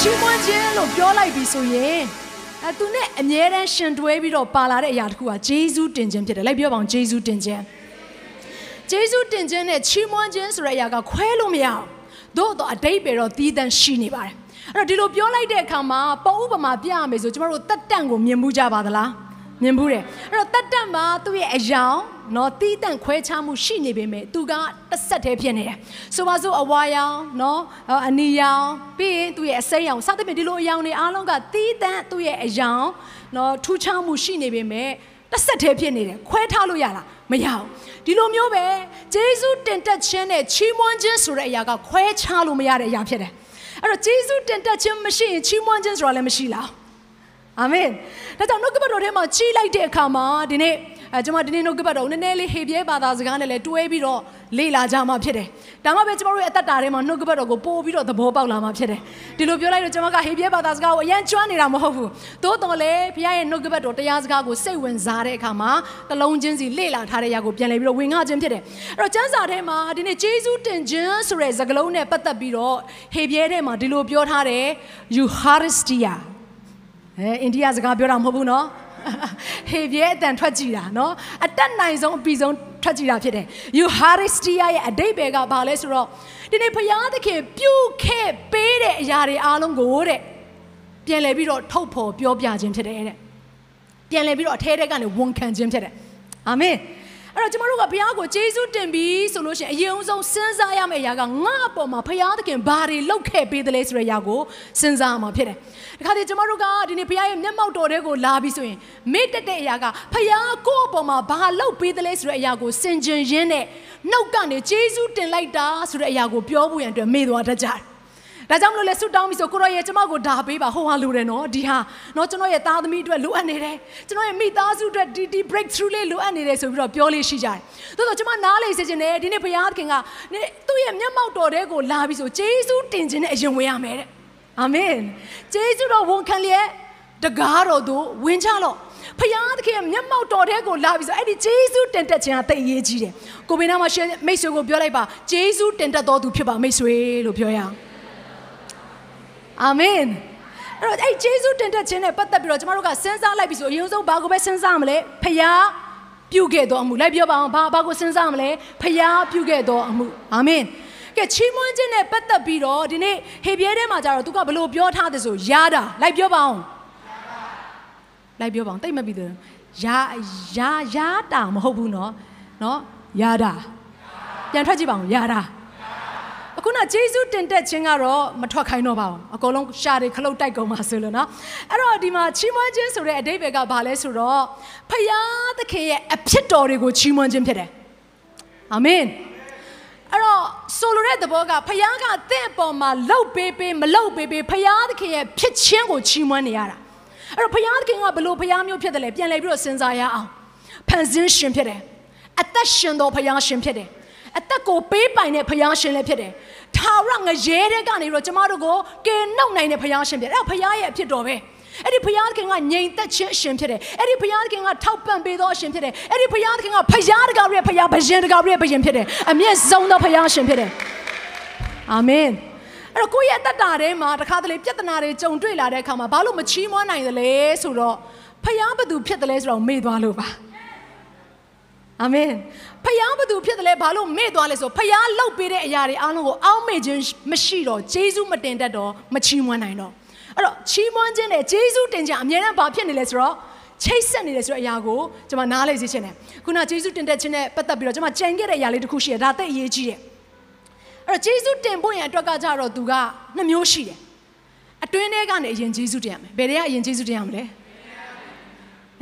ချီးမွမ်းခြင်းလို့ပြောလိုက်ပြီဆိုရင်အဲသူနဲ့အမြဲတမ်းရှင်တွဲပြီးတော့ပါလာတဲ့အရာတစ်ခုကဂျေဇုတင်ခြင်းဖြစ်တယ်လိုက်ပြောပါအောင်ဂျေဇုတင်ခြင်းဂျေဇုတင်ခြင်းနဲ့ချီးမွမ်းခြင်းဆိုတဲ့အရာကခွဲလို့မရအောင်သို့တော့အတိတ်ပဲတော့သီးသန့်ရှိနေပါတယ်အဲ့တော့ဒီလိုပြောလိုက်တဲ့အခါမှာပုံဥပမာပြရမယ်ဆိုကျမတို့တက်တန့်ကိုမြင်မှုကြပါသလား မြင်ဘူးတယ်အဲ့တော့တက်တန့်မှာသူ့ရဲ့အယောင်နော်တီးတန့်ခွဲခြားမှုရှိနေပေမဲ့သူကတစ်ဆက်တည်းဖြစ်နေတယ်ဆိုပါစို့အဝါရောင်နော်အနီရောင်ပြီးရင်သူ့ရဲ့အစိမ်းရောင်စသဖြင့်ဒီလိုအယောင်တွေအားလုံးကတီးတန့်သူ့ရဲ့အယောင်နော်ထူးခြားမှုရှိနေပေမဲ့တစ်ဆက်တည်းဖြစ်နေတယ်ခွဲထားလို့ရလားမရဘူးဒီလိုမျိုးပဲဂျေဇုတင်တက်ခြင်းနဲ့ချီးမွမ်းခြင်းဆိုတဲ့အရာကခွဲခြားလို့မရတဲ့အရာဖြစ်တယ်အဲ့တော့ဂျေဇုတင်တက်ခြင်းမရှိရင်ချီးမွမ်းခြင်းဆိုတာလည်းမရှိလား အာမင်ဒါကြောင့်နှုတ်ကပတ်တော်ထဲမှာကြီးလိုက်တဲ့အခါမှာဒီနေ့အဲကျွန်မဒီနေ့နှုတ်ကပတ်တော်နည်းနည်းလေးဟေပြဲဘာသာစကားနဲ့လည်းတွဲပြီးတော့လေ့လာကြမှာဖြစ်တယ်ဒါမှပဲကျွန်တော်တို့ရဲ့အသက်တာထဲမှာနှုတ်ကပတ်တော်ကိုပို့ပြီးတော့သဘောပေါက်လာမှာဖြစ်တယ်ဒီလိုပြောလိုက်တော့ကျွန်မကဟေပြဲဘာသာစကားကိုအရန်ကျွမ်းနေတာမဟုတ်ဘူးသို့တော်လည်းဘုရားရဲ့နှုတ်ကပတ်တော်တရားစကားကိုစိတ်ဝင်စားတဲ့အခါမှာတလုံးချင်းစီလေ့လာထားတဲ့ຢာကိုပြန်လည်ပြီးတော့ဝင်ငှခြင်းဖြစ်တယ်အဲ့တော့ကျမ်းစာထဲမှာဒီနေ့ဂျေဇုတင်ခြင်းဆိုတဲ့စကားလုံးနဲ့ပတ်သက်ပြီးတော့ဟေပြဲထဲမှာဒီလိုပြောထားတယ် Eucharistia အဲအိန္ဒိယစကားပြောတာမဟုတ်ဘူးနော်ဟေပြဲအတန်ထွက်ကြည့်တာနော်အတက်နိုင်ဆုံးအပြီးဆုံးထွက်ကြည့်တာဖြစ်တယ် Eucharistia ရဲ့အတိတ်ဘယ်ကဘာလဲဆိုတော့ဒီနေ့ဘုရားသခင်ပြုခဲ့ပေးတဲ့အရာတွေအားလုံးကိုတဲ့ပြန်လည်ပြီးတော့ထုတ်ဖော်ပြောပြခြင်းဖြစ်တယ်တဲ့ပြန်လည်ပြီးတော့အထဲထဲကနေဝန်ခံခြင်းဖြစ်တယ်အာမင် အဲ့တော့ကျမတို့ကဘုရားကိုကျေးဇူးတင်ပြီးဆိုလို့ရှိရင်အရင်ဆုံးစဉ်းစားရမယ့်အရာကငါ့အပေါ်မှာဘုရားသခင်ဘာတွေလုပ်ခဲ့ပေးတယ်လဲဆိုတဲ့အရာကိုစဉ်းစားရမှာဖြစ်တယ်။ဒီခါတည်းကျမတို့ကဒီနေ့ဘုရားရဲ့မျက်မှောက်တော်တွေကိုလာပြီးဆိုရင်မေ့တက်တဲ့အရာကဘုရားကိုယ့်အပေါ်မှာဘာလုပ်ပေးတယ်လဲဆိုတဲ့အရာကိုစင်ကြင်ရင်းနဲ့နှုတ်ကနေကျေးဇူးတင်လိုက်တာဆိုတဲ့အရာကိုပြောဖို့ရန်အတွက်မေ့သွားတတ်ကြတယ်။ ဒါကြောင့်မလို့လဲဆုတောင်းပြီးဆိုကိုရောရဲ့ကျမကိုဒါပေးပါဟိုဟာလိုတယ်နော်ဒီဟာနော်ကျွန်တော်ရဲ့သားသမီးအတွက်လိုအပ်နေတယ်ကျွန်တော်ရဲ့မိသားစုအတွက်ဒီဒီ breakthrough လေးလိုအပ်နေတယ်ဆိုပြီးတော့ပြောလေးရှိကြတယ်သို့တော့ကျမနားလေစေချင်တယ်ဒီနေ့ဘုရားသခင်ကသူ့ရဲ့မျက်မှောက်တော်တဲ့ကိုလာပြီးဆိုဂျေဇုတင်ခြင်းနဲ့အရင်ဝင်ရမယ်တဲ့အာမင်ဂျေဇုတော်ဝန်ခံလျက်တကားတော်သူဝင်ချလို့ဖယားသခင်မျက်မှောက်တော်တဲ့ကိုလာပြီးဆိုအဲ့ဒီဂျေဇုတင်တက်ခြင်းကတိတ်အရေးကြီးတယ်ကိုဘေနာမှာရှင်မိတ်ဆွေကိုပြောလိုက်ပါဂျေဇုတင်တက်တော်သူဖြစ်ပါမိတ်ဆွေလို့ပြောရအောင် အာမင်အဲ့တော့အဲ့ဂျေဇုတင်တက်ခြင်းနဲ့ပတ်သက်ပြီးတော့ကျမတို့ကစဉ်းစားလိုက်ပြီဆိုအရင်ဆုံးဘာကိုပဲစဉ်းစားမလဲဖယားပြုခဲ့တော်အမှုလိုက်ပြောပါအောင်ဘာဘာကိုစဉ်းစားမလဲဖယားပြုခဲ့တော်အမှုအာမင်ကဲချီးမွမ်းခြင်းနဲ့ပတ်သက်ပြီးတော့ဒီနေ့ဟေပြဲထဲမှာကျတော့သူကဘလို့ပြောထားတယ်ဆိုယာတာလိုက်ပြောပါအောင်လိုက်ပြောပါအောင်တိတ်မပြီးတယ်ယာယာယာတာမဟုတ်ဘူးเนาะเนาะယာတာပြန်ထွက်ကြည့်ပါအောင်ယာတာအ ခုနဂျေဇုတင်တက်ခြင်းကတော့မထွက်ခိုင်းတော့ပါဘူးအကုန်လုံးရှာတွေခလုတ်တိုက်ကုန်ပါဆိုလို့နော်အဲ့တော့ဒီမှာချီးမွမ်းခြင်းဆိုတဲ့အဓိပ္ပာယ်ကဘာလဲဆိုတော့ဖယားသခင်ရဲ့အဖြစ်တော်တွေကိုချီးမွမ်းခြင်းဖြစ်တယ်အာမင်အဲ့တော့ဆိုလိုတဲ့သဘောကဖယားကတင့်အပေါ်မှာလှုပ်ပေးပေးမလှုပ်ပေးပေးဖယားသခင်ရဲ့ဖြစ်ခြင်းကိုချီးမွမ်းနေရတာအဲ့တော့ဖယားသခင်ကဘလို့ဖယားမျိုးဖြစ်တယ်လဲပြန်လည်ပြီးတော့စဉ်းစားရအောင်ဖန်ဆင်းရှင်ဖြစ်တယ်အသက်ရှင်တော်ဖယားရှင်ဖြစ်တယ် အသက်ကိုပေးပိုင်တဲ့ဖယားရှင်လည်းဖြစ်တယ်။ထာဝရငရဲတဲ့ကနေတော့ကျမတို့ကိုကယ်နှုတ်နိုင်တဲ့ဖယားရှင်ဖြစ်တယ်။အဲ့ဖယားရဲ့အဖြစ်တော်ပဲ။အဲ့ဒီဖယားခင်ကငြိမ်သက်ခြင်းအရှင်ဖြစ်တယ်။အဲ့ဒီဖယားခင်ကထောက်ပံ့ပေးသောအရှင်ဖြစ်တယ်။အဲ့ဒီဖယားခင်ကဖယားတကားရဲ့ဖယားဘယင်တကားရဲ့ဘယင်ဖြစ်တယ်။အမျက်ဆုံးသောဖယားရှင်ဖြစ်တယ်။အာမင်။အဲ့တော့ကိုယ့်ရဲ့အသက်တာထဲမှာတခါတလေပြဿနာတွေကြုံတွေ့လာတဲ့အခါမှာဘာလို့မချီးမွမ်းနိုင်သလဲဆိုတော့ဖယားဘသူဖြစ်တယ်လဲဆိုတော့မေ့သွားလို့ပါ။ အာမင်ဖယားဘသူဖြစ်တယ်လဲဘာလို့မေ့သွားလဲဆိုဖယားလှုပ်ပေးတဲ့အရာတွေအားလုံးကိုအောက်မေ့ခြင်းမရှိတော့ဂျေဇုမတင်တတ်တော့မချီးမွမ်းနိုင်တော့အဲ့တော့ချီးမွမ်းခြင်းနဲ့ဂျေဇုတင်ကြအမြဲတမ်းဘာဖြစ်နေလဲဆိုတော့ချိတ်ဆက်နေတယ်ဆိုတဲ့အရာကိုကျွန်မနားလေစေချင်တယ်ခုနဂျေဇုတင်တက်ခြင်းနဲ့ပတ်သက်ပြီးတော့ကျွန်မကြံခဲ့တဲ့အရာလေးတစ်ခုရှိတယ်ဒါသိအရေးကြီးတယ်အဲ့တော့ဂျေဇုတင်ဖို့ရန်အတွက်ကကြတော့သူကနှစ်မျိုးရှိတယ်အတွင်းထဲကနေအရင်ဂျေဇုတင်ရမယ်ဘယ်တွေကအရင်ဂျေဇုတင်ရမလဲ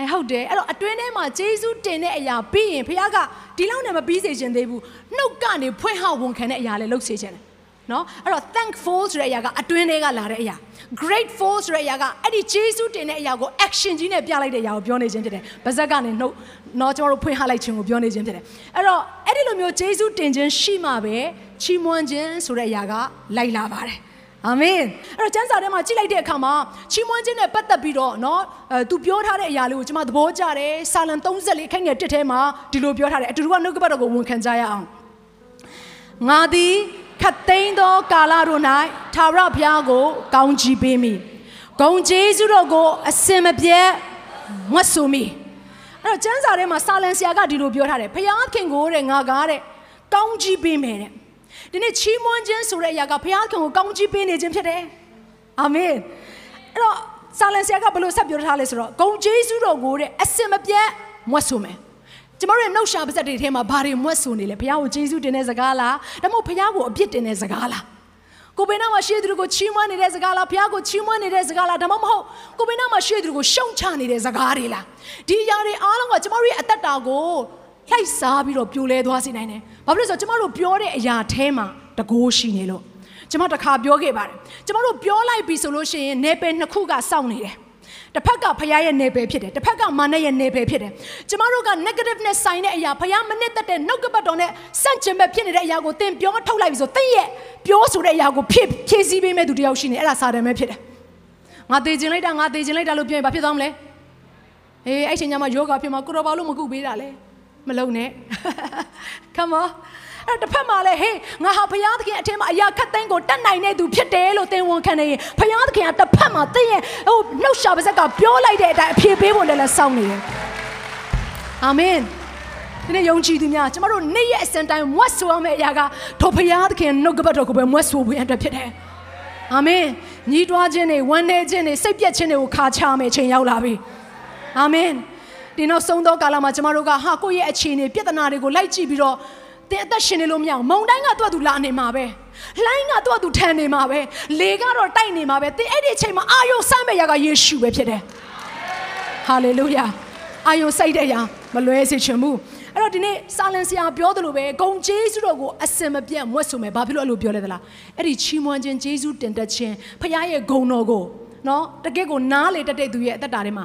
အဲဟုတ်တယ်အဲ့တော့အတွင်းထဲမှာဂျေဇုတင်တဲ့အရာပြီးရင်ဖခင်ကဒီလောက်နဲ့မပြီးစေချင်သေးဘူးနှုတ်ကနေဖွင့်ဟဝန်ခံတဲ့အရာလည်းလုပ်စေချင်တယ်နော်အဲ့တော့ thankful ဆိုတဲ့အရာကအတွင်းထဲကလာတဲ့အရာ grateful ဆိုတဲ့အရာကအဲ့ဒီဂျေစုတင်တဲ့အရာကို action ကြီးနဲ့ပြလိုက်တဲ့အရာကိုပြောနေခြင်းဖြစ်တယ်။ဗဇက်ကနေနှုတ်တော့ကျွန်တော်တို့ဖွင့်ဟလိုက်ခြင်းကိုပြောနေခြင်းဖြစ်တယ်။အဲ့တော့အဲ့ဒီလိုမျိုးဂျေစုတင်ခြင်းရှိမှပဲချီးမွမ်းခြင်းဆိုတဲ့အရာကလိုက်လာပါတယ်။ အာမင်အဲ့တော့ကျမ်းစာထဲမှာကြည့်လိုက်တဲ့အခါမှာချီးမွမ်းခြင်းနဲ့ပတ်သက်ပြီးတော့เนาะအဲသူပြောထားတဲ့အရာလေးကိုကျွန်မသဘောကျတယ်စာလံ34ခန်းငယ်1ထဲမှာဒီလိုပြောထားတယ်အတူတူကနှုတ်ကပတ်တော်ကိုဝန်ခံကြရအောင်ငါသည်ခတ်သိမ်းသောကာလတို့၌သာရဘုရားကို ကောင်းချီးပေးမိဂုံကျေးဇူးတော်ကိုအစင်မပြတ်မွတ်ဆိုမိအဲ့တော့ကျမ်းစာထဲမှာစာလံဆရာကဒီလိုပြောထားတယ်ဘုရားခင်ကိုတဲ့ငါကားတဲ့ကောင်းချီးပေးမယ်တဲ့ ဒီနေ့ချီးမွမ်းခြင်းဆိုတဲ့အရာကဘုရားခင်ကိုကောင်းချီးပေးနေခြင်းဖြစ်တယ်အာမင်အဲ့တော့စာလံဆရာကဘယ်လိုဆက်ပြောထားလဲဆိုတော့ဂုံကျေးဇူးတော်ကိုတဲ့အစင်မပြတ်မွတ်ဆိုမယ်ကျမတို့ရဲ့နှုတ်ရှာပါဇက်တွေထဲမှာဘာတွေမွတ်ဆိုနေလဲဘုရားကိုကျေးဇူးတင်တဲ့စကားလားဒါမှမဟုတ်ဘုရားကိုအပြစ်တင်တဲ့စကားလားကိုဘေနာမှာရှေ့သူတို့ကိုချီးမွမ်းနေတဲ့စကားလားဘုရားကိုချီးမွမ်းနေတဲ့စကားလားဒါမှမဟုတ်ကိုဘေနာမှာရှေ့သူတို့ကိုရှုံချနေတဲ့စကားတွေလားဒီຢာတွေအားလုံးကကျမတို့ရဲ့အသက်တာကို လှိုက်စားပြီးတော့ပြိုလဲသွားစေနိုင်တယ်ဘာဖြစ်လို့လဲဆိုတော့ကျမတို့ပြောတဲ့အရာထဲမှာတကိုးရှိနေလို့ကျမတခါပြောခဲ့ပါတယ်ကျမတို့ပြောလိုက်ပြီဆိုလို့ရှိရင်နေပယ်နှစ်ခုကစောင့်နေတယ်တစ်ဖက်ကဖရားရဲ့နေပယ်ဖြစ်တယ်တစ်ဖက်ကမာနရဲ့နေပယ်ဖြစ်တယ်ကျမတို့က negative နဲ့ဆိုင်တဲ့အရာဖရားမနစ်သက်တဲ့နှုတ်ကပတ်တော်နဲ့စန့်ကျင်ဘက်ဖြစ်နေတဲ့အရာကိုသင်ပြောထုတ်လိုက်ပြီဆိုသင်ရဲ့ပြောဆိုတဲ့အရာကိုဖြည့်ဖြည့်ဆည်းပေးမဲ့သူတယောက်ရှိနေအဲ့ဒါစာတန်ပဲဖြစ်တယ်ငါသေးခြင်းလိုက်တာငါသေးခြင်းလိုက်တာလို့ပြောရင်ဘာဖြစ်သွားမလဲအေးအဲ့ချိန်ညမှာယောဂဖြစ်မှာကိုရောဘာလို့မကုပေးတာလဲ မလုံနဲ့ come on အဲ့တစ်ဖက်မှာလည်းဟေးငါဟာဘုရားသခင်အထင်မှာအရာခတ်သိမ်းကိုတတ်နိုင်တဲ့သူဖြစ်တယ်လို့သင်ဝန်ခံနေရင်ဘုရားသခင်ကတစ်ဖက်မှာသင်ရဲ့ဟိုနှုတ်ရှာပါဇက်ကပြောလိုက်တဲ့အတိုင်းအဖြေပေးဖို့လည်းလည်းစောင့်နေတယ်အာမင်ဒီနေ့ယုံကြည်သူများကျမတို့နေ့ရက်အစဉ်တိုင်းမွတ်ဆိုရမယ့်အရာကထိုဘုရားသခင်နှုတ်ကပတ်တော်ကိုပဲမွတ်ဆိုဖို့အတွက်ဖြစ်တယ်အာမင်ညီးတွားခြင်းတွေဝမ်းနည်းခြင်းတွေစိတ်ပြက်ခြင်းတွေကိုခါချမယ်ချိန်ရောက်လာပြီအာမင် ဒီနောက်ဆုံးသောကာလမှာကျမတို့ကဟာကိုယ့်ရဲ့အခြေအနေပြဿနာတွေကိုလိုက်ကြည့်ပြီးတော့တင်အသက်ရှင်နေလို့မရအောင်မုံတိုင်းကသူ့အတူလာနေမှာပဲလှိုင်းကသူ့အတူထန်နေမှာပဲလေကတော့တိုက်နေမှာပဲတင်အဲ့ဒီအချိန်မှာအာယုစမ်းမဲ့ရာကယေရှုပဲဖြစ်တယ်ဟာလေလုယာအာယုစိတ်တဲ့ရာမလွဲစေချင်ဘူးအဲ့တော့ဒီနေ့စာလန်ဆရာပြောသလိုပဲဂုံကျေးဇူးတော်ကိုအစင်မပြတ်မွတ်ဆိုမယ်ဘာဖြစ်လို့အဲ့လိုပြောလဲသလားအဲ့ဒီချီးမွမ်းခြင်းကျေးဇူးတင်တတ်ခြင်းဖခင်ရဲ့ဂုဏ်တော်ကိုနော်တကယ့်ကိုနားလေတတ်တဲ့သူရဲ့အသက်တာထဲမှာ